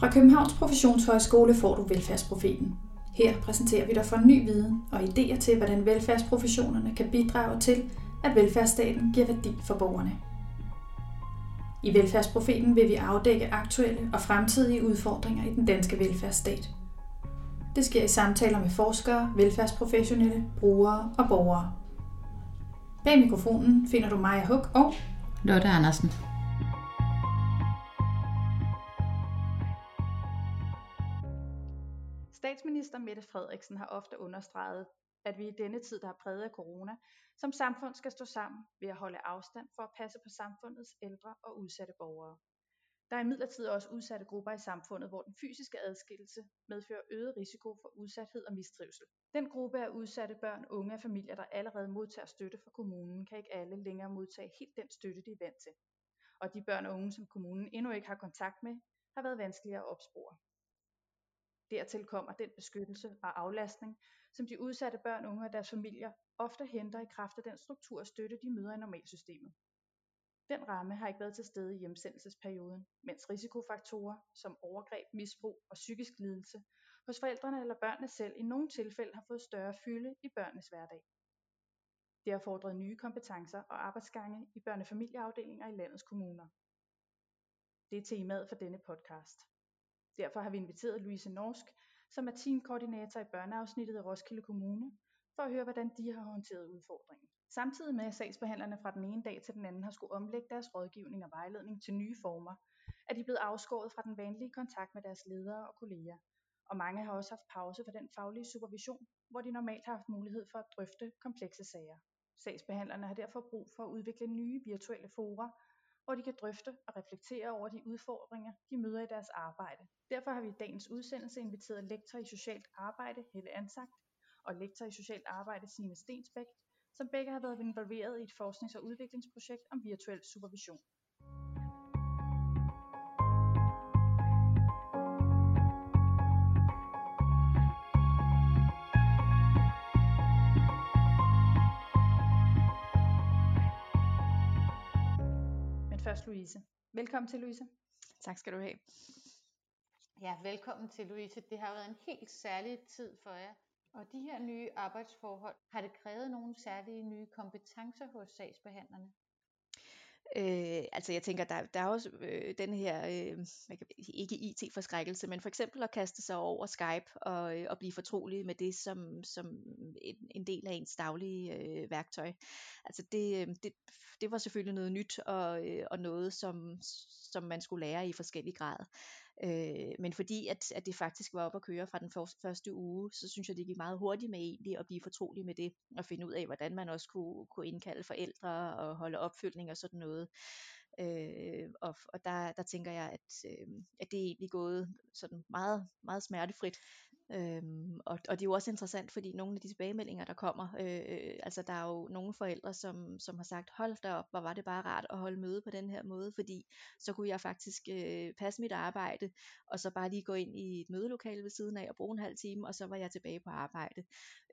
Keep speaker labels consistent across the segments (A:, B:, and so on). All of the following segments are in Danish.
A: Fra Københavns Professionshøjskole får du Velfærdsprofeten. Her præsenterer vi dig for ny viden og idéer til, hvordan velfærdsprofessionerne kan bidrage til, at velfærdsstaten giver værdi for borgerne. I Velfærdsprofeten vil vi afdække aktuelle og fremtidige udfordringer i den danske velfærdsstat. Det sker i samtaler med forskere, velfærdsprofessionelle, brugere og borgere. Bag mikrofonen finder du Maja Huk og
B: Lotte Andersen.
A: Statsminister Mette Frederiksen har ofte understreget, at vi i denne tid, der er præget af corona, som samfund skal stå sammen ved at holde afstand for at passe på samfundets ældre og udsatte borgere. Der er imidlertid også udsatte grupper i samfundet, hvor den fysiske adskillelse medfører øget risiko for udsathed og mistrivsel. Den gruppe af udsatte børn, unge og familier, der allerede modtager støtte fra kommunen, kan ikke alle længere modtage helt den støtte, de er vant til. Og de børn og unge, som kommunen endnu ikke har kontakt med, har været vanskeligere at opspore. Dertil kommer den beskyttelse og aflastning, som de udsatte børn, unge og deres familier ofte henter i kraft af den struktur og støtte, de møder i normalsystemet. Den ramme har ikke været til stede i hjemsendelsesperioden, mens risikofaktorer som overgreb, misbrug og psykisk lidelse hos forældrene eller børnene selv i nogle tilfælde har fået større fylde i børnenes hverdag. Det har fordret nye kompetencer og arbejdsgange i børnefamilieafdelinger i landets kommuner. Det er temaet for denne podcast. Derfor har vi inviteret Louise Norsk, som er teamkoordinator i børneafsnittet af Roskilde Kommune, for at høre, hvordan de har håndteret udfordringen. Samtidig med at sagsbehandlerne fra den ene dag til den anden har skulle omlægge deres rådgivning og vejledning til nye former, er de blevet afskåret fra den vanlige kontakt med deres ledere og kolleger. Og mange har også haft pause for den faglige supervision, hvor de normalt har haft mulighed for at drøfte komplekse sager. Sagsbehandlerne har derfor brug for at udvikle nye virtuelle fora, hvor de kan drøfte og reflektere over de udfordringer, de møder i deres arbejde. Derfor har vi i dagens udsendelse inviteret lektor i socialt arbejde Helle Ansagt og lektor i socialt arbejde Signe Stensbæk, som begge har været involveret i et forsknings- og udviklingsprojekt om virtuel supervision. Louise. Velkommen til Louise.
B: Tak skal du have.
C: Ja, velkommen til Louise. Det har været en helt særlig tid for jer. Og de her nye arbejdsforhold, har det krævet nogle særlige nye kompetencer hos sagsbehandlerne?
B: Øh, altså jeg tænker, der, der er også øh, den her, øh, ikke IT-forskrækkelse, men for eksempel at kaste sig over Skype og, øh, og blive fortrolig med det som, som en, en del af ens daglige øh, værktøj. Altså det, øh, det, det var selvfølgelig noget nyt og, øh, og noget, som, som man skulle lære i forskellig grad. Øh, men fordi at, at det faktisk var op at køre fra den for, første uge, så synes jeg, det gik meget hurtigt med egentlig at blive fortrolig med det, og finde ud af, hvordan man også kunne, kunne indkalde forældre og holde opfølgning og sådan noget. Øh, og og der, der tænker jeg, at, øh, at det er egentlig gået sådan meget, meget smertefrit. Øhm, og, og det er jo også interessant, fordi nogle af de tilbagemeldinger, der kommer, øh, altså der er jo nogle forældre, som, som har sagt, hold da op, hvor var det bare rart at holde møde på den her måde, fordi så kunne jeg faktisk øh, passe mit arbejde, og så bare lige gå ind i et mødelokale ved siden af og bruge en halv time, og så var jeg tilbage på arbejde.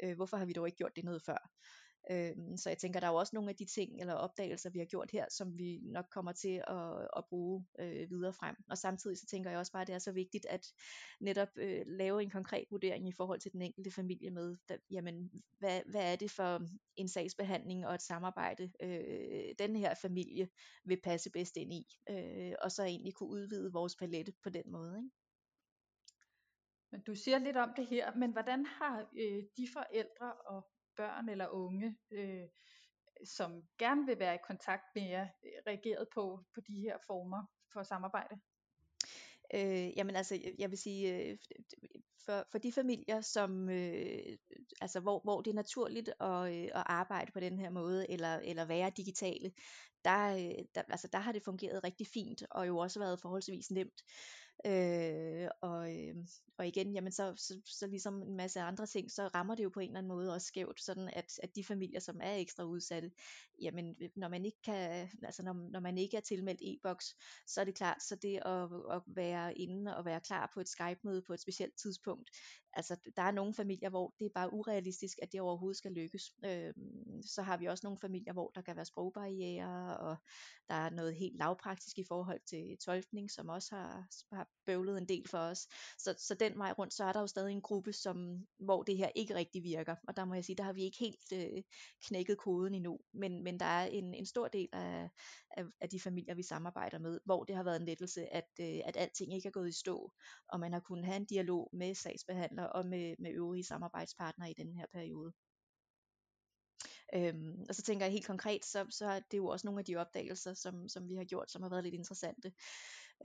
B: Øh, hvorfor har vi dog ikke gjort det noget før? Øhm, så jeg tænker, der er jo også nogle af de ting eller opdagelser, vi har gjort her, som vi nok kommer til at, at bruge øh, videre frem. Og samtidig så tænker jeg også bare, at det er så vigtigt at netop øh, lave en konkret vurdering i forhold til den enkelte familie med, der, jamen, hvad, hvad er det for en sagsbehandling og et samarbejde, øh, den her familie vil passe bedst ind i, øh, og så egentlig kunne udvide vores palette på den måde. Ikke?
A: Men du siger lidt om det her, men hvordan har øh, de forældre og børn eller unge, øh, som gerne vil være i kontakt med jer, øh, reageret på, på de her former for samarbejde?
B: Øh, jamen altså, jeg vil sige, øh, for, for de familier, som, øh, altså hvor, hvor det er naturligt at, øh, at arbejde på den her måde, eller, eller være digitale, der, øh, der, altså, der har det fungeret rigtig fint, og jo også været forholdsvis nemt. Øh, og, øh, og igen, jamen så, så, så ligesom en masse andre ting, så rammer det jo på en eller anden måde også skævt, sådan at, at de familier, som er ekstra udsatte, jamen øh, når man ikke kan, altså når, når man ikke er tilmeldt e-boks, så er det klart, så det at, at være inde og være klar på et Skype-møde på et specielt tidspunkt, altså der er nogle familier, hvor det er bare urealistisk, at det overhovedet skal lykkes. Øh, så har vi også nogle familier, hvor der kan være sprogbarriere, og der er noget helt lavpraktisk i forhold til tolkning, som også har, har bøvlet en del for os. Så, så den vej rundt, så er der jo stadig en gruppe, som, hvor det her ikke rigtig virker. Og der må jeg sige, der har vi ikke helt øh, knækket koden endnu. Men, men der er en, en stor del af, af, af de familier, vi samarbejder med, hvor det har været en lettelse, at, øh, at alting ikke er gået i stå, og man har kunnet have en dialog med sagsbehandler og med, med øvrige samarbejdspartnere i den her periode. Øhm, og så tænker jeg helt konkret, så, så er det jo også nogle af de opdagelser, som, som vi har gjort, som har været lidt interessante.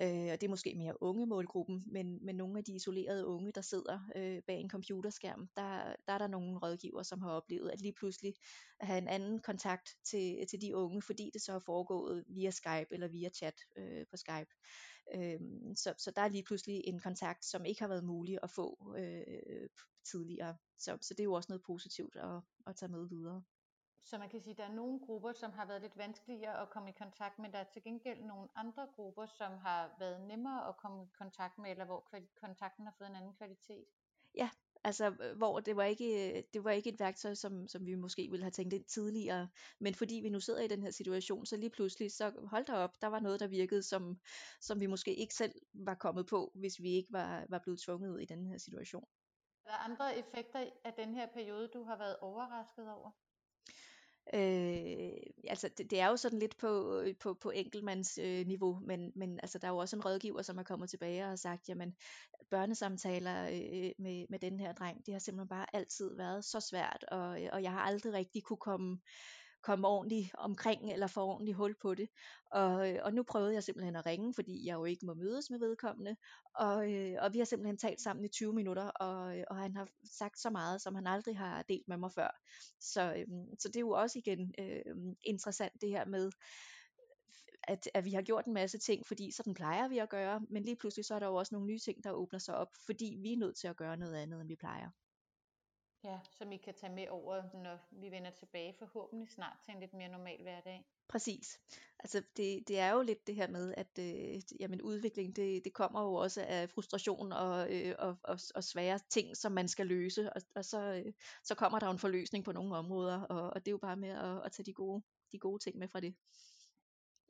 B: Øh, og det er måske mere unge målgruppen, men, men nogle af de isolerede unge, der sidder øh, bag en computerskærm, der, der er der nogle rådgiver, som har oplevet, at lige pludselig at have en anden kontakt til, til de unge, fordi det så er foregået via Skype eller via chat øh, på Skype. Øh, så, så der er lige pludselig en kontakt, som ikke har været mulig at få øh, tidligere. Så, så det er jo også noget positivt at, at tage med videre.
C: Så man kan sige, at der er nogle grupper, som har været lidt vanskeligere at komme i kontakt med. Der er til gengæld nogle andre grupper, som har været nemmere at komme i kontakt med, eller hvor kontakten har fået en anden kvalitet.
B: Ja, altså hvor det var ikke, det var ikke et værktøj, som, som vi måske ville have tænkt ind tidligere, men fordi vi nu sidder i den her situation, så lige pludselig, så hold da op, der var noget, der virkede, som, som vi måske ikke selv var kommet på, hvis vi ikke var, var blevet tvunget ud i den her situation.
C: Er der andre effekter af den her periode, du har været overrasket over?
B: Øh, altså det, det er jo sådan lidt på, øh, på, på enkeltmands øh, niveau, men, men altså, der er jo også en rådgiver, som er kommet tilbage og har sagt, jamen børnesamtaler øh, øh med, med den her dreng, det har simpelthen bare altid været så svært, og, øh, og jeg har aldrig rigtig kunne komme komme ordentligt omkring eller få ordentligt hul på det. Og, øh, og nu prøvede jeg simpelthen at ringe, fordi jeg jo ikke må mødes med vedkommende. Og, øh, og vi har simpelthen talt sammen i 20 minutter, og, øh, og han har sagt så meget, som han aldrig har delt med mig før. Så, øhm, så det er jo også igen øh, interessant det her med, at, at vi har gjort en masse ting, fordi sådan plejer vi at gøre, men lige pludselig så er der jo også nogle nye ting, der åbner sig op, fordi vi er nødt til at gøre noget andet, end vi plejer.
C: Ja, som I kan tage med over, når vi vender tilbage forhåbentlig snart til en lidt mere normal hverdag.
B: Præcis. Altså det, det er jo lidt det her med, at øh, jamen, udvikling, det, det kommer jo også af frustration og, øh, og, og, og svære ting, som man skal løse, og, og så, øh, så kommer der jo en forløsning på nogle områder, og, og det er jo bare med at, at tage de gode, de gode ting med fra det.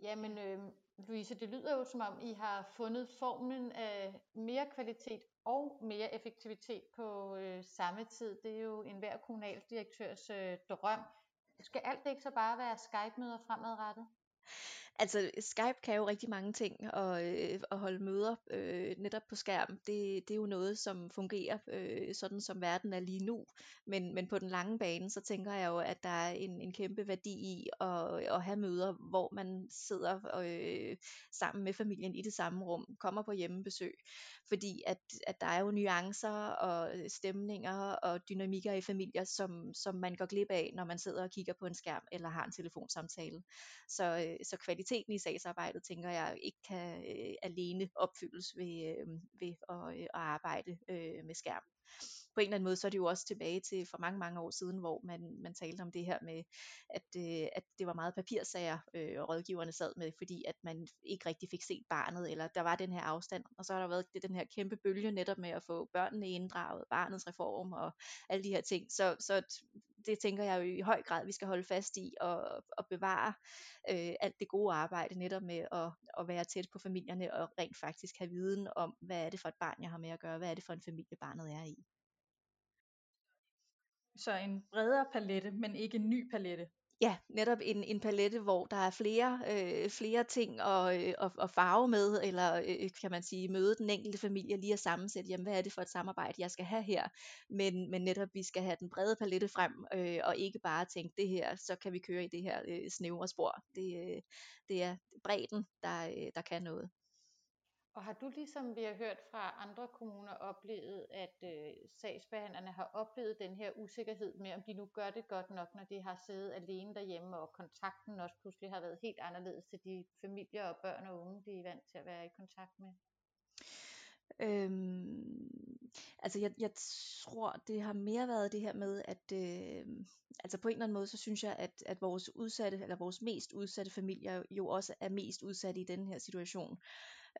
C: Jamen, øh, Louise, det lyder jo som om, I har fundet formen af øh, mere kvalitet og mere effektivitet på øh, samme tid. Det er jo enhver kommunaldirektørs øh, drøm. Skal alt det ikke så bare være Skype-møder fremadrettet?
B: Altså Skype kan jo rigtig mange ting, og øh, at holde møder øh, netop på skærm, det, det er jo noget, som fungerer øh, sådan som verden er lige nu. Men, men på den lange bane, så tænker jeg jo, at der er en, en kæmpe værdi i at, at have møder, hvor man sidder øh, sammen med familien i det samme rum, kommer på hjemmebesøg. Fordi at, at der er jo nuancer og stemninger og dynamikker i familier, som, som man går glip af, når man sidder og kigger på en skærm eller har en telefonsamtale. Så, øh, så kvaliteten i sagsarbejdet, tænker jeg, ikke kan øh, alene opfyldes ved, øh, ved at, øh, at arbejde øh, med skærm på en eller anden måde, så er det jo også tilbage til for mange, mange år siden, hvor man, man talte om det her med, at, øh, at det var meget papirsager, øh, rådgiverne sad med, fordi at man ikke rigtig fik set barnet, eller der var den her afstand, og så har der været det, den her kæmpe bølge netop med at få børnene inddraget, barnets reform og alle de her ting, så, så det tænker jeg jo i høj grad, vi skal holde fast i og, og bevare øh, alt det gode arbejde netop med at, at være tæt på familierne og rent faktisk have viden om, hvad er det for et barn, jeg har med at gøre, hvad er det for en familie, barnet er i.
A: Så en bredere palette, men ikke en ny palette.
B: Ja, netop en, en palette, hvor der er flere, øh, flere ting at, øh, at, at farve med, eller øh, kan man sige, møde den enkelte familie lige at sammensætte, jamen hvad er det for et samarbejde, jeg skal have her, men, men netop vi skal have den brede palette frem, øh, og ikke bare tænke det her, så kan vi køre i det her øh, snævre spor. Det, øh, det er bredden, der, øh, der kan noget.
C: Og har du ligesom vi har hørt fra andre kommuner oplevet, at øh, sagsbehandlerne har oplevet den her usikkerhed med, om de nu gør det godt nok, når de har siddet alene derhjemme, og kontakten også pludselig har været helt anderledes til de familier og børn og unge, de er vant til at være i kontakt med?
B: Øhm, altså jeg, jeg tror, det har mere været det her med, at øh, altså på en eller anden måde, så synes jeg, at, at vores udsatte, eller vores mest udsatte familier jo også er mest udsatte i den her situation.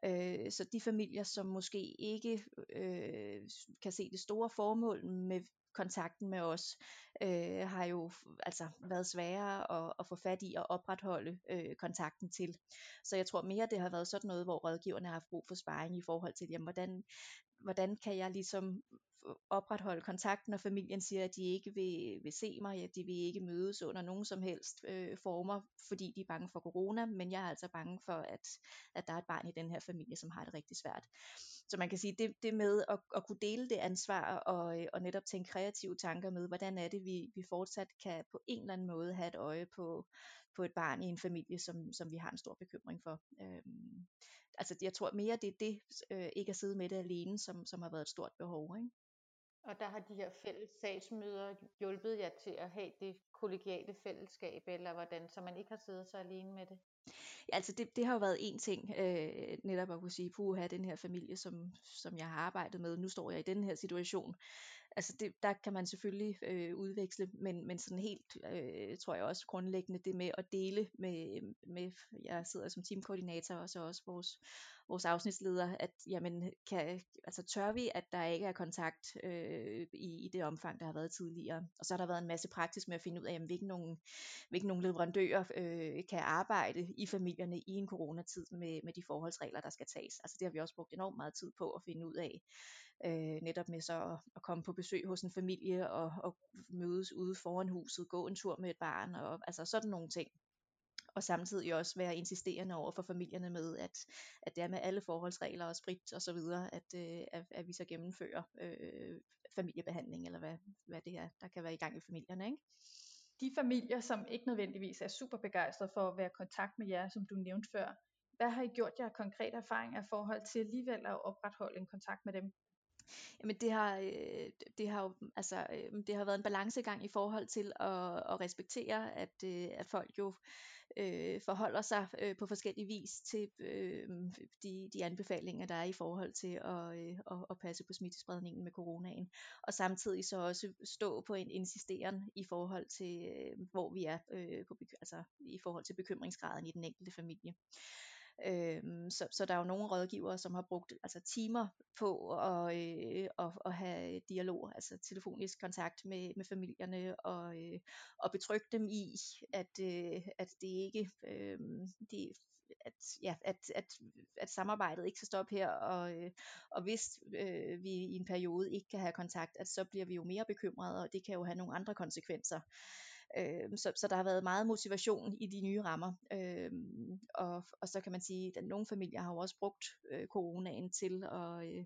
B: Øh, så de familier, som måske ikke øh, kan se det store formål med kontakten med os, øh, har jo altså været sværere at, at få fat i og opretholde øh, kontakten til. Så jeg tror mere, det har været sådan noget, hvor rådgiverne har haft brug for sparring i forhold til, jamen, hvordan, hvordan kan jeg ligesom opretholde kontakten, når familien siger, at de ikke vil, vil se mig, at de vil ikke mødes under nogen som helst øh, former, fordi de er bange for corona, men jeg er altså bange for, at, at der er et barn i den her familie, som har det rigtig svært. Så man kan sige, det, det med at, at kunne dele det ansvar og, øh, og netop tænke kreative tanker med, hvordan er det, vi, vi fortsat kan på en eller anden måde have et øje på, på et barn i en familie, som, som vi har en stor bekymring for. Øhm, altså jeg tror mere, det er det, øh, ikke at sidde med det alene, som, som har været et stort behov. Ikke?
C: Og der har de her fælles sagsmøder hjulpet jer til at have det kollegiale fællesskab, eller hvordan, så man ikke har siddet så alene med det?
B: Ja, altså det, det har jo været en ting, øh, netop at kunne sige, puha, den her familie, som, som jeg har arbejdet med, nu står jeg i den her situation. Altså det, der kan man selvfølgelig øh, udveksle, men, men sådan helt, øh, tror jeg også grundlæggende, det med at dele med, med jeg sidder som teamkoordinator, og så også vores vores afsnitsleder, at jamen, kan, altså, tør vi, at der ikke er kontakt øh, i, i det omfang, der har været tidligere. Og så har der været en masse praktisk med at finde ud af, jamen, hvilke, nogle, hvilke nogle leverandører øh, kan arbejde i familierne i en coronatid med, med de forholdsregler, der skal tages. Altså det har vi også brugt enormt meget tid på at finde ud af. Øh, netop med så at, at komme på besøg hos en familie og, og mødes ude foran huset, gå en tur med et barn, og altså sådan nogle ting og samtidig også være insisterende over for familierne med, at, at det er med alle forholdsregler og sprit og så videre, at, øh, at, at vi så gennemfører øh, familiebehandling, eller hvad, hvad det er, der kan være i gang i familierne. Ikke?
A: De familier, som ikke nødvendigvis er super begejstrede for at være i kontakt med jer, som du nævnte før, hvad har I gjort jer konkrete erfaringer i forhold til alligevel at opretholde en kontakt med dem?
B: Jamen det har, øh, det har jo, altså, øh, det har været en balancegang i forhold til at, at respektere, at, øh, at folk jo øh, forholder sig øh, på forskellige vis til øh, de, de anbefalinger, der er i forhold til at, øh, at, at passe på smittespredningen med coronaen. Og samtidig så også stå på en insisteren i forhold til, øh, hvor vi er øh, på, altså, i forhold til bekymringsgraden i den enkelte familie. Øhm, så, så der er jo nogle rådgivere, som har brugt altså timer på at, øh, at, at have dialog, altså telefonisk kontakt med, med familierne og, øh, og betrygge dem i, at, øh, at det ikke øh, det, at, ja, at, at, at samarbejdet ikke skal stoppe her, og, øh, og hvis øh, vi i en periode ikke kan have kontakt, at så bliver vi jo mere bekymrede, og det kan jo have nogle andre konsekvenser. Øh, så, så der har været meget motivation i de nye rammer. Øh, og, og så kan man sige, at nogle familier har jo også brugt øh, coronaen til at, øh,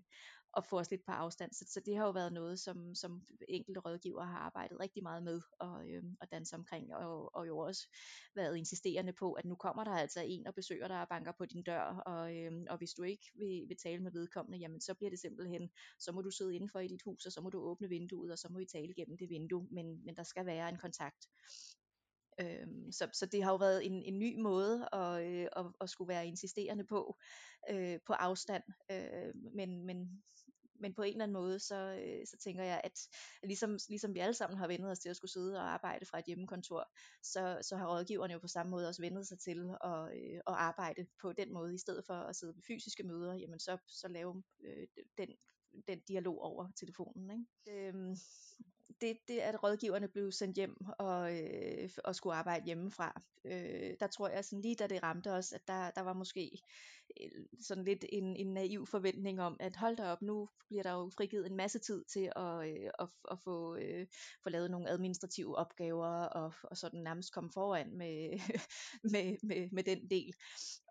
B: at få os lidt på afstand. Så, så det har jo været noget, som, som enkelte rådgiver har arbejdet rigtig meget med og, øh, og danse omkring, og, og jo også været insisterende på, at nu kommer der altså en og besøger dig og banker på din dør, og, øh, og hvis du ikke vil, vil tale med vedkommende, jamen så bliver det simpelthen, så må du sidde indenfor i dit hus, og så må du åbne vinduet, og så må I tale gennem det vindue, men, men der skal være en kontakt. Øhm, så, så det har jo været en, en ny måde at, øh, at, at skulle være insisterende på, øh, på afstand, øh, men, men men på en eller anden måde, så, øh, så tænker jeg, at ligesom, ligesom vi alle sammen har vendet os til at skulle sidde og arbejde fra et hjemmekontor, så, så har rådgiverne jo på samme måde også vendet sig til at, øh, at arbejde på den måde, i stedet for at sidde på fysiske møder, jamen så, så lave øh, den, den dialog over telefonen. Ikke? Øhm, det, det, at rådgiverne blev sendt hjem og, øh, og skulle arbejde hjemmefra, øh, der tror jeg sådan lige da det ramte os, at der, der var måske Øh, sådan lidt en, en naiv forventning om, at hold da op, nu bliver der jo frigivet en masse tid til at, øh, at, at få, øh, få lavet nogle administrative opgaver og, og sådan nærmest komme foran med, med, med, med den del.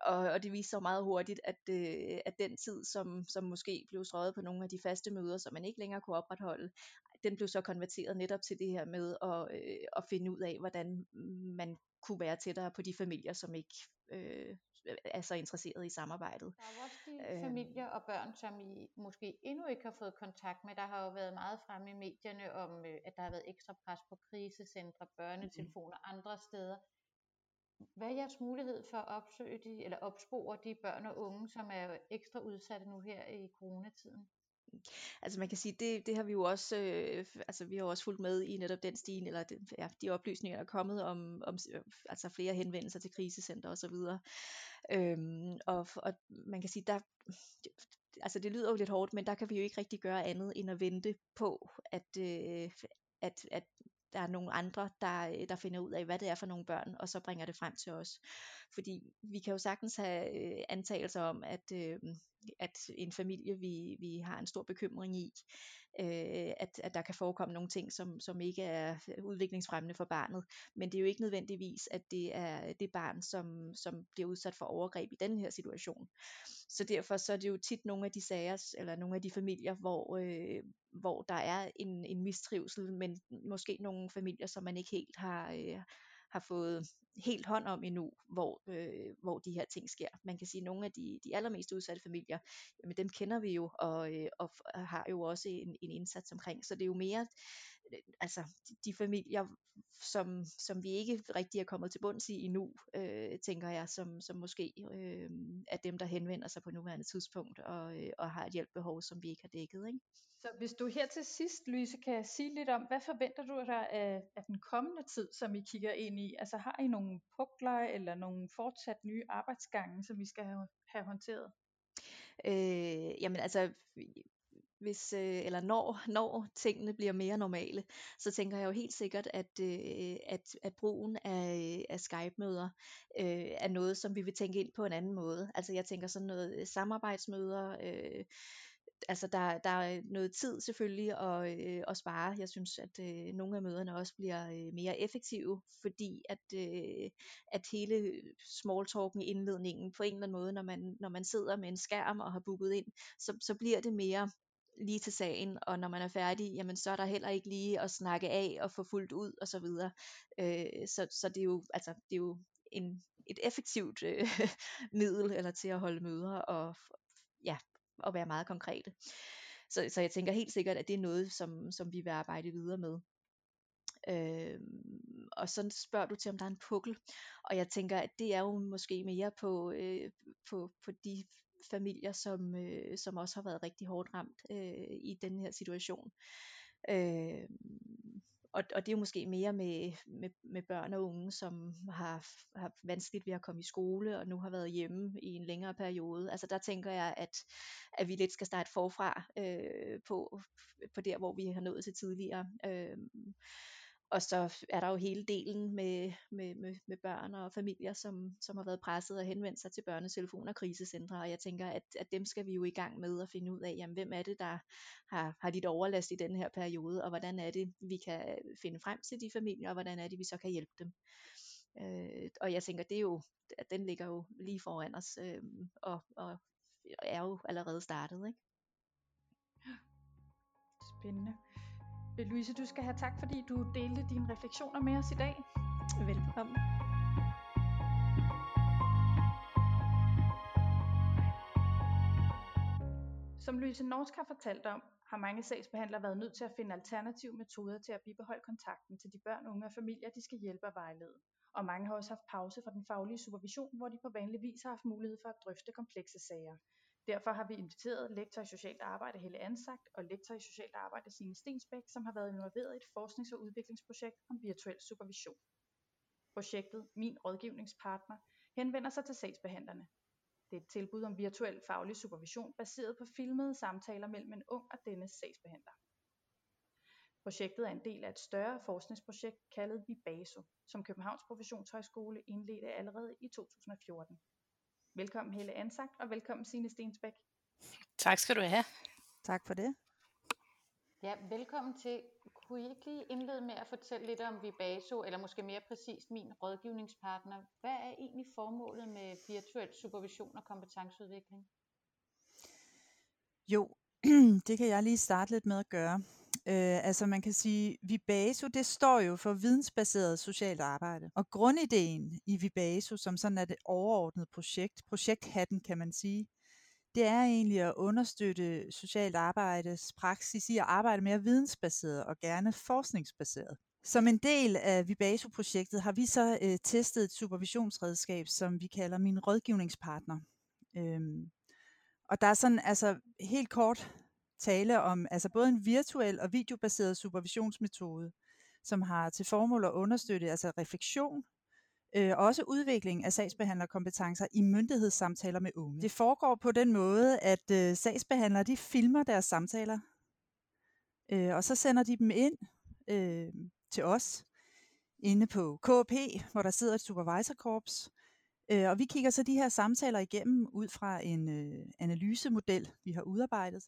B: Og, og det viste sig meget hurtigt, at, øh, at den tid, som, som måske blev strøget på nogle af de faste møder, som man ikke længere kunne opretholde, den blev så konverteret netop til det her med at, øh, at finde ud af, hvordan man kunne være tættere på de familier, som ikke øh, er så interesseret i samarbejdet.
C: Der er jo også de øh, familier og børn, som I måske endnu ikke har fået kontakt med. Der har jo været meget fremme i medierne om, øh, at der har været ekstra pres på krisecentre, børnetelefoner mm. andre steder. Hvad er jeres mulighed for at opsøge de, eller opspore de børn og unge, som er ekstra udsatte nu her i coronatiden?
B: Altså man kan sige, det, det har vi jo også, øh, altså vi har jo også fulgt med i netop den stigen, eller den, ja, de oplysninger, der er kommet om, om øh, altså flere henvendelser til krisecenter osv. Øhm, og, og man kan sige, der, altså det lyder jo lidt hårdt, men der kan vi jo ikke rigtig gøre andet end at vente på, at, øh, at, at der er nogle andre, der, øh, der finder ud af, hvad det er for nogle børn, og så bringer det frem til os. Fordi vi kan jo sagtens have øh, antagelser om, at, øh, at en familie, vi, vi har en stor bekymring i, øh, at, at der kan forekomme nogle ting, som, som ikke er udviklingsfremmende for barnet. Men det er jo ikke nødvendigvis, at det er det barn, som, som bliver udsat for overgreb i den her situation. Så derfor så er det jo tit nogle af de sager, eller nogle af de familier, hvor, øh, hvor der er en, en mistrivsel, men måske nogle familier, som man ikke helt har, øh, har fået helt hånd om endnu, hvor, øh, hvor de her ting sker. Man kan sige, at nogle af de, de allermest udsatte familier, jamen dem kender vi jo, og, øh, og har jo også en, en indsats omkring. Så det er jo mere altså de, de familier, som, som vi ikke rigtig er kommet til bunds i endnu, øh, tænker jeg, som, som måske øh, er dem, der henvender sig på nuværende tidspunkt og, øh, og har et hjælpebehov, som vi ikke har dækket. Ikke?
A: Så hvis du her til sidst, Louise, kan sige lidt om, hvad forventer du dig af, af den kommende tid, som I kigger ind i? Altså har I nogle pukler eller nogle fortsat nye arbejdsgange, som vi skal have, have håndteret?
B: Øh, jamen altså, hvis øh, eller når når tingene bliver mere normale, så tænker jeg jo helt sikkert at øh, at at brugen af øh, af Skype-møder øh, er noget som vi vil tænke ind på en anden måde. Altså jeg tænker sådan noget øh, samarbejdsmøder øh, altså der, der er noget tid selvfølgelig at, øh, at spare. Jeg synes, at øh, nogle af møderne også bliver øh, mere effektive, fordi at, øh, at hele smalltalken indledningen på en eller anden måde, når man, når man sidder med en skærm og har booket ind, så, så bliver det mere lige til sagen, og når man er færdig, jamen så er der heller ikke lige at snakke af og få fuldt ud og så videre. Øh, så, så det er jo, altså, det er jo en, et effektivt øh, middel eller til at holde møder og ja, at være meget konkrete. Så, så jeg tænker helt sikkert, at det er noget, som, som vi vil arbejde videre med. Øh, og så spørger du til, om der er en pukkel. Og jeg tænker, at det er jo måske mere på, øh, på, på de familier, som, øh, som også har været rigtig hårdt ramt øh, i den her situation. Øh, og, og det er jo måske mere med, med, med børn og unge, som har har vanskeligt ved at komme i skole, og nu har været hjemme i en længere periode. Altså der tænker jeg, at, at vi lidt skal starte forfra øh, på, på der, hvor vi har nået til tidligere. Øh, og så er der jo hele delen med, med, med, med børn og familier, som, som har været presset og henvendt sig til børnetelefon og krisecentre, og jeg tænker, at, at dem skal vi jo i gang med at finde ud af, jamen, hvem er det, der har, har dit overlast i den her periode, og hvordan er det, vi kan finde frem til de familier, og hvordan er det, vi så kan hjælpe dem. Øh, og jeg tænker, det er jo, at den ligger jo lige foran os, øh, og, og er jo allerede startet, ikke?
A: Spændende. Louise, du skal have tak, fordi du delte dine refleksioner med os i dag.
B: Velkommen.
A: Som Louise Norsk har fortalt om, har mange sagsbehandlere været nødt til at finde alternative metoder til at bibeholde kontakten til de børn, unge og familier, de skal hjælpe og vejlede. Og mange har også haft pause fra den faglige supervision, hvor de på vanlig vis har haft mulighed for at drøfte komplekse sager. Derfor har vi inviteret lektor i socialt arbejde Helle Ansagt og lektor i socialt arbejde Signe Stensbæk, som har været involveret i et forsknings- og udviklingsprojekt om virtuel supervision. Projektet Min rådgivningspartner henvender sig til sagsbehandlerne. Det er et tilbud om virtuel faglig supervision baseret på filmede samtaler mellem en ung og dennes sagsbehandler. Projektet er en del af et større forskningsprojekt kaldet Vibaso, som Københavns Professionshøjskole indledte allerede i 2014. Velkommen Helle Ansagt, og velkommen Signe Stensbæk.
D: Tak skal du have.
E: Tak for det.
C: Ja, velkommen til. Kunne I ikke lige indlede med at fortælle lidt om Vibaso, eller måske mere præcist min rådgivningspartner? Hvad er egentlig formålet med virtuel supervision og kompetenceudvikling?
E: Jo, det kan jeg lige starte lidt med at gøre. Øh, altså man kan sige, Vibaso, det står jo for vidensbaseret socialt arbejde. Og grundideen i Vibaso, som sådan er det overordnede projekt, projekthatten kan man sige, det er egentlig at understøtte socialt arbejdes praksis i at arbejde mere vidensbaseret og gerne forskningsbaseret. Som en del af Vibaso-projektet har vi så øh, testet et supervisionsredskab, som vi kalder min rådgivningspartner. Øhm, og der er sådan altså helt kort tale om altså både en virtuel og videobaseret supervisionsmetode, som har til formål at understøtte altså refleksion, øh, også udvikling af sagsbehandlerkompetencer i myndighedssamtaler med unge. Det foregår på den måde, at øh, sagsbehandlere de filmer deres samtaler, øh, og så sender de dem ind øh, til os inde på KP, hvor der sidder et supervisorkorps, øh, og vi kigger så de her samtaler igennem ud fra en øh, analysemodel, vi har udarbejdet.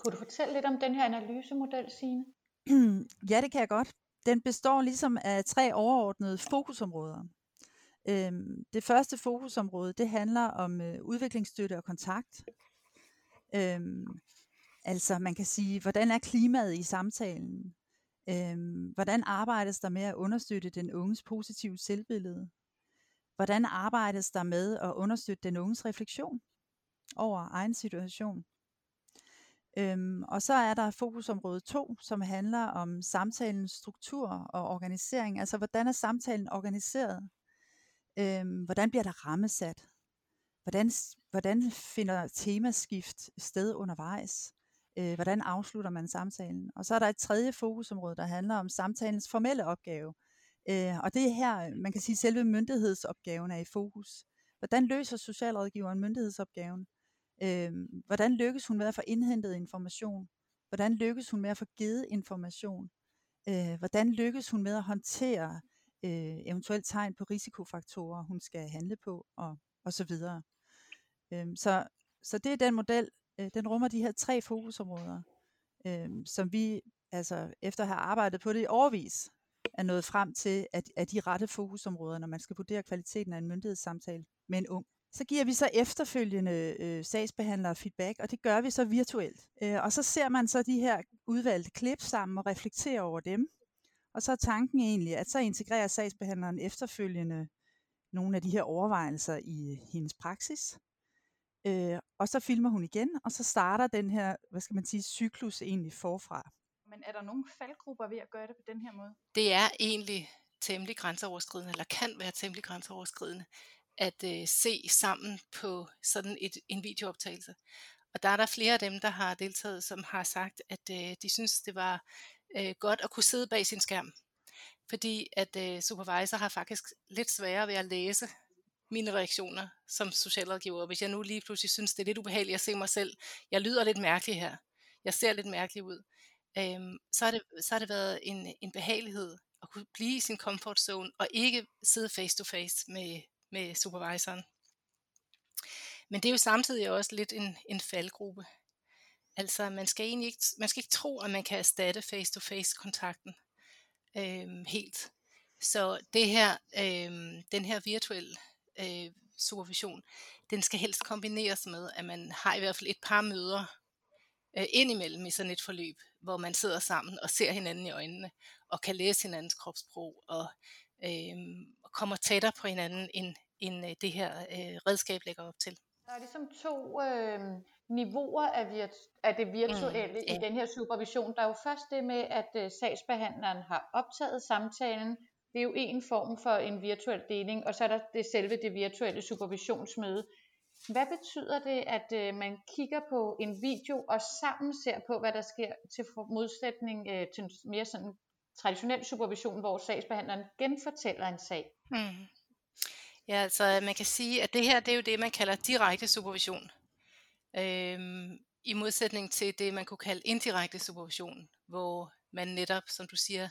C: Kunne du fortælle lidt om den her analysemodel, Signe?
E: ja, det kan jeg godt. Den består ligesom af tre overordnede fokusområder. Øhm, det første fokusområde, det handler om øh, udviklingsstøtte og kontakt. Øhm, altså man kan sige, hvordan er klimaet i samtalen? Øhm, hvordan arbejdes der med at understøtte den unges positive selvbillede? Hvordan arbejdes der med at understøtte den unges refleksion over egen situation? Øhm, og så er der fokusområde 2, som handler om samtalens struktur og organisering. Altså hvordan er samtalen organiseret? Øhm, hvordan bliver der rammesat? Hvordan, hvordan finder temaskift sted undervejs? Øh, hvordan afslutter man samtalen? Og så er der et tredje fokusområde, der handler om samtalens formelle opgave. Øh, og det er her, man kan sige, selve myndighedsopgaven er i fokus. Hvordan løser socialrådgiveren myndighedsopgaven? Øh, hvordan lykkes hun med at få indhentet information? Hvordan lykkes hun med at få givet information? Øh, hvordan lykkes hun med at håndtere øh, eventuelt tegn på risikofaktorer, hun skal handle på, og, og så videre. Øh, så, så det er den model, øh, den rummer de her tre fokusområder, øh, som vi altså efter at have arbejdet på det i årvis, er nået frem til, at, at de rette fokusområder, når man skal vurdere kvaliteten af en myndighedssamtale med en ung. Så giver vi så efterfølgende øh, sagsbehandlere feedback, og det gør vi så virtuelt. Øh, og så ser man så de her udvalgte klip sammen og reflekterer over dem. Og så er tanken egentlig, at så integrerer sagsbehandleren efterfølgende nogle af de her overvejelser i hendes praksis. Øh, og så filmer hun igen, og så starter den her, hvad skal man sige, cyklus egentlig forfra.
A: Men er der nogle faldgrupper ved at gøre det på den her måde?
D: Det er egentlig temmelig grænseoverskridende, eller kan være temmelig grænseoverskridende, at øh, se sammen på sådan et, en videooptagelse. Og der er der flere af dem, der har deltaget, som har sagt, at øh, de synes, det var øh, godt at kunne sidde bag sin skærm. Fordi at øh, supervisor har faktisk lidt sværere ved at læse mine reaktioner som socialrådgiver. Hvis jeg nu lige pludselig synes, det er lidt ubehageligt at se mig selv, jeg lyder lidt mærkelig her, jeg ser lidt mærkelig ud, øhm, så, har det, så har det været en, en behagelighed at kunne blive i sin comfort zone, og ikke sidde face to face med, med supervisoren. Men det er jo samtidig også lidt en, en faldgruppe. Altså man skal egentlig ikke, man skal ikke tro, at man kan erstatte face-to-face kontakten øh, helt. Så det her, øh, den her virtuelle øh, supervision, den skal helst kombineres med, at man har i hvert fald et par møder øh, indimellem i sådan et forløb, hvor man sidder sammen og ser hinanden i øjnene, og kan læse hinandens kropssprog, og øh, kommer tættere på hinanden, end, end øh, det her øh, redskab lægger op til.
C: Der er ligesom to øh, niveauer af, virt- af det virtuelle mm, yeah. i den her supervision. Der er jo først det med, at øh, sagsbehandleren har optaget samtalen. Det er jo en form for en virtuel deling, og så er der det selve det virtuelle supervisionsmøde. Hvad betyder det, at øh, man kigger på en video og sammen ser på, hvad der sker til modsætning øh, til mere sådan traditionel supervision, hvor sagsbehandleren genfortæller en sag? Mm.
D: Ja, altså man kan sige, at det her det er jo det, man kalder direkte supervision. Øhm, I modsætning til det, man kunne kalde indirekte supervision, hvor man netop, som du siger,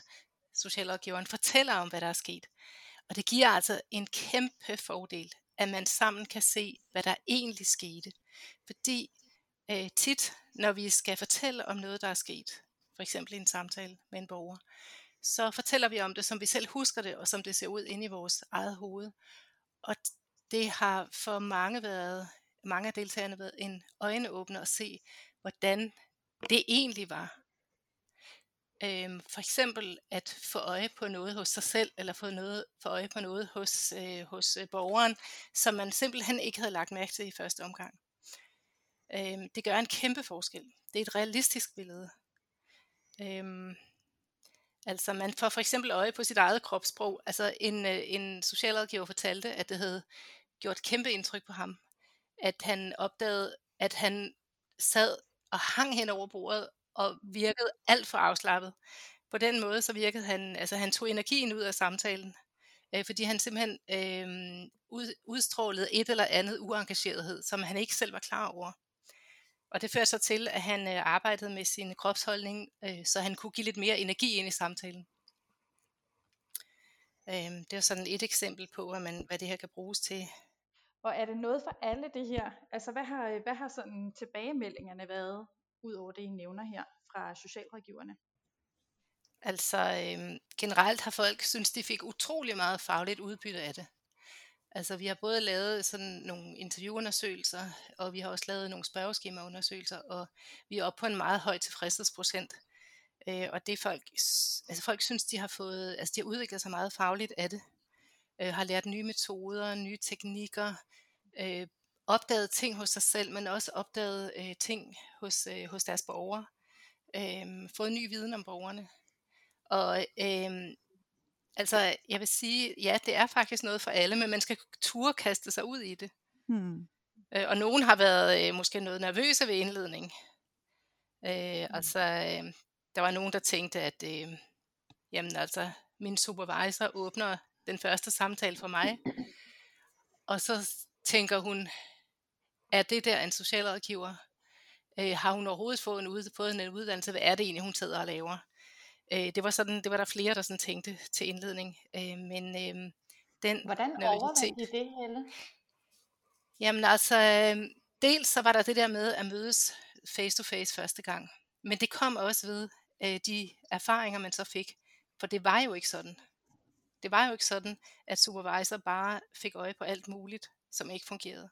D: socialrådgiveren fortæller om, hvad der er sket. Og det giver altså en kæmpe fordel, at man sammen kan se, hvad der egentlig skete. Fordi øh, tit, når vi skal fortælle om noget, der er sket, for eksempel i en samtale med en borger, så fortæller vi om det, som vi selv husker det, og som det ser ud inde i vores eget hoved. Og det har for mange været, mange af deltagerne været en øjenåbner at se, hvordan det egentlig var. Øhm, for eksempel at få øje på noget hos sig selv, eller få noget, få øje på noget hos, øh, hos øh, borgeren, som man simpelthen ikke havde lagt mærke til i første omgang. Øhm, det gør en kæmpe forskel. Det er et realistisk billede. Øhm, Altså man får for eksempel øje på sit eget kropssprog. Altså en, øh, en socialrådgiver fortalte, at det havde gjort kæmpe indtryk på ham. At han opdagede, at han sad og hang hen over bordet og virkede alt for afslappet. På den måde så virkede han, altså han tog energien ud af samtalen. øh, fordi han simpelthen øh, ud, udstrålede et eller andet uengagerethed, som han ikke selv var klar over. Og det førte så til, at han øh, arbejdede med sin kropsholdning, øh, så han kunne give lidt mere energi ind i samtalen. Øh, det er sådan et eksempel på, hvad, man, hvad det her kan bruges til.
A: Og er det noget for alle det her? Altså hvad har, hvad har sådan tilbagemeldingerne været, ud over det I nævner her fra socialrådgiverne?
D: Altså øh, generelt har folk synes de fik utrolig meget fagligt udbytte af det. Altså vi har både lavet sådan nogle interviewundersøgelser, og vi har også lavet nogle spørgeskemaundersøgelser, og vi er oppe på en meget høj tilfredshedsprocent. Øh, og det folk, altså folk synes, de har fået, altså de har udviklet sig meget fagligt af det. Øh, har lært nye metoder, nye teknikker, øh, opdaget ting hos sig selv, men også opdaget øh, ting hos, øh, hos deres borgere. Øh, fået ny viden om borgerne. Og øh, altså, jeg vil sige, ja, det er faktisk noget for alle, men man skal turde kaste sig ud i det. Hmm. Øh, og nogen har været øh, måske noget nervøse ved indledning. Øh, hmm. Altså, øh, der var nogen, der tænkte, at øh, jamen altså, min supervisor åbner den første samtale for mig, og så tænker hun, er det der en socialrådgiver? Øh, har hun overhovedet fået en, ud, fået en uddannelse? Hvad er det egentlig, hun sidder og laver? Øh, det var sådan, det var der flere, der sådan tænkte til indledning. Øh, men øh, den
C: Hvordan overvandt I det, Helle?
D: Jamen altså, øh, dels så var der det der med at mødes face to face første gang. Men det kom også ved øh, de erfaringer, man så fik. For det var jo ikke sådan. Det var jo ikke sådan, at supervisor bare fik øje på alt muligt, som ikke fungerede.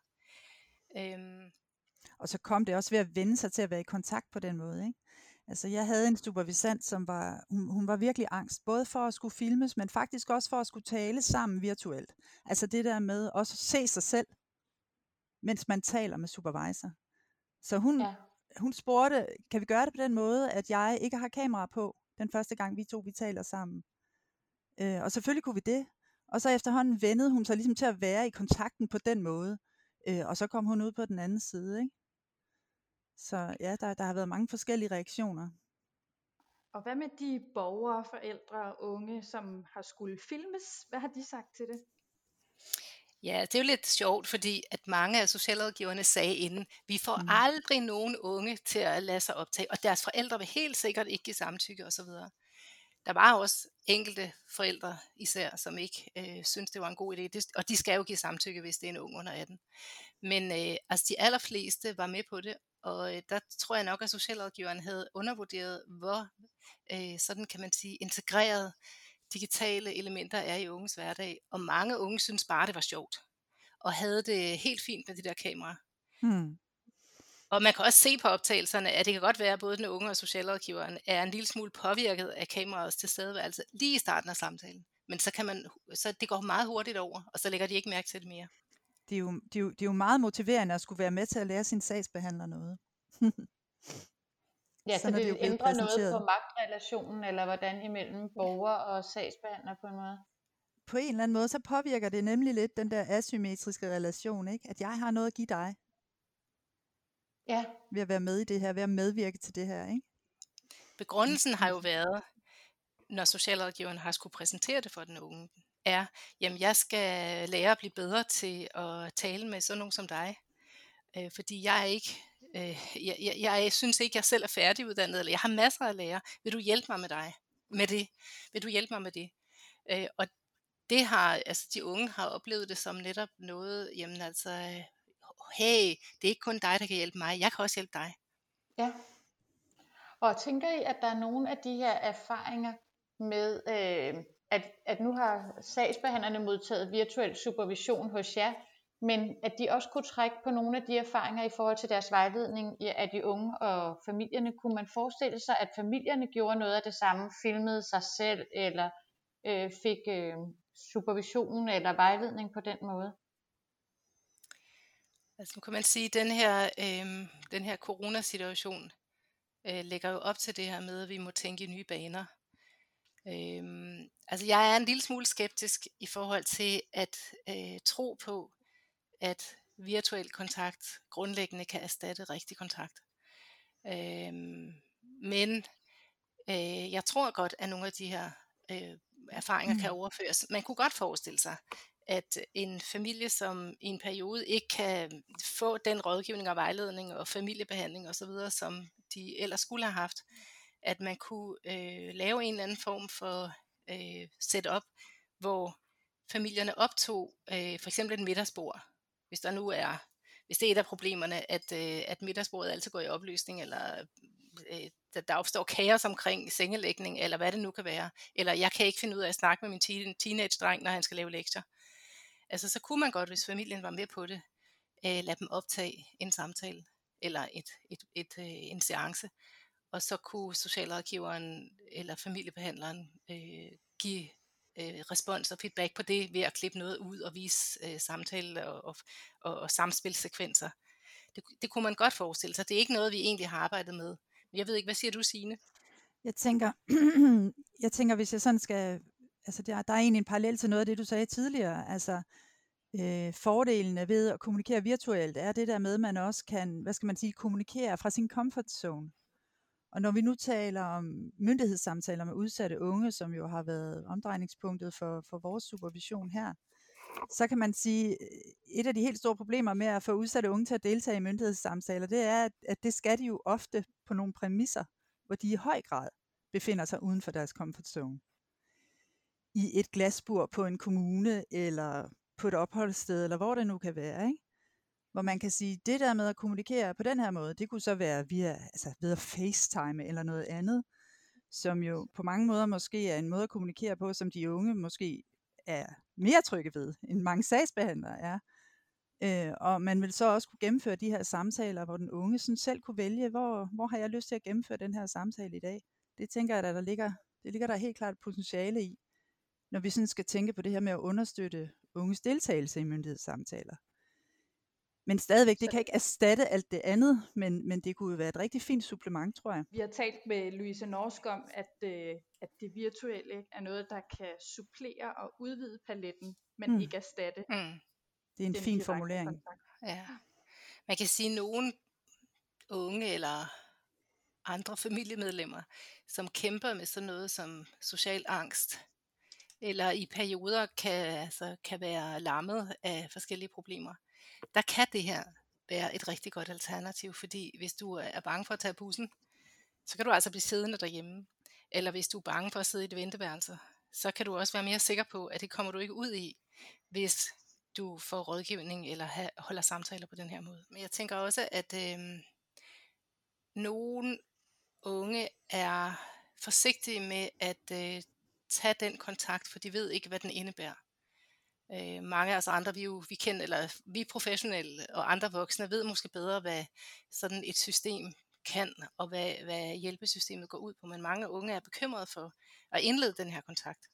D: Øhm.
E: Og så kom det også ved at vende sig til at være i kontakt på den måde. Ikke? Altså jeg havde en supervisant, som var, hun, hun var virkelig angst, både for at skulle filmes, men faktisk også for at skulle tale sammen virtuelt. Altså det der med også at se sig selv, mens man taler med supervisor. Så hun, ja. hun spurgte, kan vi gøre det på den måde, at jeg ikke har kamera på, den første gang vi to vi taler sammen. Øh, og selvfølgelig kunne vi det. Og så efterhånden vendede hun sig ligesom til at være i kontakten på den måde. Øh, og så kom hun ud på den anden side. Ikke? Så ja, der, der har været mange forskellige reaktioner.
A: Og hvad med de borgere, forældre og unge, som har skulle filmes? Hvad har de sagt til det?
D: Ja, det er jo lidt sjovt, fordi at mange af socialrådgiverne sagde inden, vi får mm. aldrig nogen unge til at lade sig optage, og deres forældre vil helt sikkert ikke give samtykke osv. Der var også enkelte forældre især, som ikke øh, synes det var en god idé, det, og de skal jo give samtykke, hvis det er en ung under 18. Men øh, altså de allerfleste var med på det, og øh, der tror jeg nok, at socialrådgiveren havde undervurderet, hvor øh, sådan kan man sige, integreret digitale elementer er i unges hverdag. Og mange unge synes bare, det var sjovt, og havde det helt fint med de der kameraer. Hmm. Og man kan også se på optagelserne, at det kan godt være, at både den unge og socialrådgiveren er en lille smule påvirket af kameraets tilstedeværelse lige i starten af samtalen. Men så, kan man, så det går meget hurtigt over, og så lægger de ikke mærke til det mere
E: det er, jo, det, er jo, det er jo meget motiverende at skulle være med til at lære sin sagsbehandler noget.
C: ja, så det, det ændrer noget på magtrelationen, eller hvordan imellem borger og sagsbehandler på en måde?
E: På en eller anden måde, så påvirker det nemlig lidt den der asymmetriske relation, ikke? at jeg har noget at give dig.
C: Ja.
E: Ved at være med i det her, ved at medvirke til det her. Ikke?
D: Begrundelsen har jo været, når socialrådgiveren har skulle præsentere det for den unge, er, jamen jeg skal lære at blive bedre til at tale med sådan nogen som dig. Øh, fordi jeg er ikke, øh, jeg, jeg, jeg synes ikke, jeg selv er færdiguddannet, eller jeg har masser at lære. Vil du hjælpe mig med dig? Med det? Vil du hjælpe mig med det? Øh, og det har, altså de unge har oplevet det som netop noget, jamen altså, hey, det er ikke kun dig, der kan hjælpe mig, jeg kan også hjælpe dig.
C: Ja. Og tænker I, at der er nogle af de her erfaringer med, øh, at, at nu har sagsbehandlerne modtaget virtuel supervision hos jer, men at de også kunne trække på nogle af de erfaringer i forhold til deres vejledning af de unge og familierne. Kunne man forestille sig, at familierne gjorde noget af det samme, filmede sig selv, eller øh, fik øh, supervision eller vejledning på den måde?
D: Altså nu kan man sige, at den her, øh, den her coronasituation øh, lægger jo op til det her med, at vi må tænke i nye baner. Øhm, altså jeg er en lille smule skeptisk i forhold til at øh, tro på, at virtuel kontakt grundlæggende kan erstatte rigtig kontakt. Øhm, men øh, jeg tror godt, at nogle af de her øh, erfaringer mm. kan overføres. Man kunne godt forestille sig, at en familie, som i en periode ikke kan få den rådgivning og vejledning og familiebehandling osv., som de ellers skulle have haft, at man kunne øh, lave en eller anden form for øh, setup, hvor familierne optog øh, for eksempel et middagsbord, hvis der nu er, hvis det er et af problemerne, at, øh, at middagsbordet altid går i opløsning, eller øh, der opstår kaos omkring sengelægning, eller hvad det nu kan være, eller jeg kan ikke finde ud af at snakke med min teenage-dreng, når han skal lave lektier. Altså så kunne man godt, hvis familien var med på det, øh, lade dem optage en samtale, eller et, et, et, øh, en seance, og så kunne socialrådgiveren eller familiebehandleren øh, give øh, respons og feedback på det ved at klippe noget ud og vise øh, samtale og, og, og, og samspilsekvenser. Det, det kunne man godt forestille sig. Det er ikke noget, vi egentlig har arbejdet med. Men jeg ved ikke, hvad siger du, Signe?
E: Jeg tænker, jeg tænker, hvis jeg sådan skal, altså der, der er egentlig en parallel til noget af det, du sagde tidligere. Altså, øh, fordelene ved at kommunikere virtuelt er det der med, at man også kan, hvad skal man sige, kommunikere fra sin comfort zone. Og når vi nu taler om myndighedssamtaler med udsatte unge, som jo har været omdrejningspunktet for, for vores supervision her, så kan man sige, øh, et af de helt store problemer med at få udsatte unge til at deltage i myndighedssamtaler, det er, at det skal de jo ofte på nogle præmisser, hvor de i høj grad befinder sig uden for deres comfort zone. I et glasbur på en kommune, eller på et opholdssted, eller hvor det nu kan være. Ikke? Hvor man kan sige, det der med at kommunikere på den her måde, det kunne så være via, altså via facetime eller noget andet, som jo på mange måder måske er en måde at kommunikere på, som de unge måske er mere trygge ved, end mange sagsbehandlere er. Øh, og man vil så også kunne gennemføre de her samtaler, hvor den unge sådan selv kunne vælge, hvor, hvor har jeg lyst til at gennemføre den her samtale i dag. Det tænker jeg, at der ligger, det ligger der helt klart potentiale i, når vi sådan skal tænke på det her med at understøtte unges deltagelse i myndighedssamtaler. Men stadigvæk, det kan ikke erstatte alt det andet, men, men det kunne være et rigtig fint supplement, tror jeg.
A: Vi har talt med Louise Norsk om, at, øh, at det virtuelle er noget, der kan supplere og udvide paletten, men mm. ikke erstatte. Mm.
E: Det er en fin formulering. Kontakt.
D: Ja. Man kan sige, at nogen unge eller andre familiemedlemmer, som kæmper med sådan noget som social angst, eller i perioder kan, altså, kan være lammet af forskellige problemer, der kan det her være et rigtig godt alternativ, fordi hvis du øh, er bange for at tage bussen, så kan du altså blive siddende derhjemme. Eller hvis du er bange for at sidde i et venteværelse, så kan du også være mere sikker på, at det kommer du ikke ud i, hvis du får rådgivning eller holder samtaler på den her måde. Men jeg tænker også, at øh, nogle unge er forsigtige med at øh, tage den kontakt, for de ved ikke, hvad den indebærer. Øh, mange af os andre, vi, jo, vi kender, eller vi professionelle og andre voksne, ved måske bedre, hvad sådan et system kan, og hvad, hvad hjælpesystemet går ud på. Men mange unge er bekymrede for at indlede den her kontakt.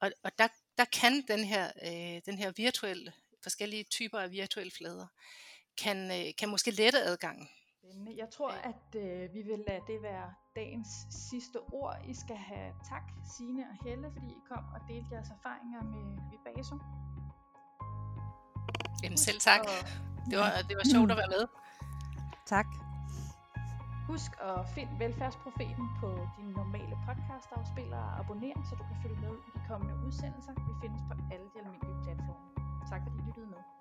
D: Og, og der, der kan den her, øh, den her virtuelle, forskellige typer af virtuelle flader, kan, øh, kan måske lette adgangen.
A: Jeg tror, at øh, vi vil lade det være dagens sidste ord. I skal have tak, Sine og Helle, fordi I kom og delte jeres erfaringer med Vibaso.
D: Jamen selv tak. Det var, det var sjovt at være med.
E: Tak.
A: Husk at finde Velfærdsprofeten på din normale podcast-afspiller og abonnere, så du kan følge med i de kommende udsendelser. Vi findes på alle de almindelige platforme. Tak fordi I lyttede med.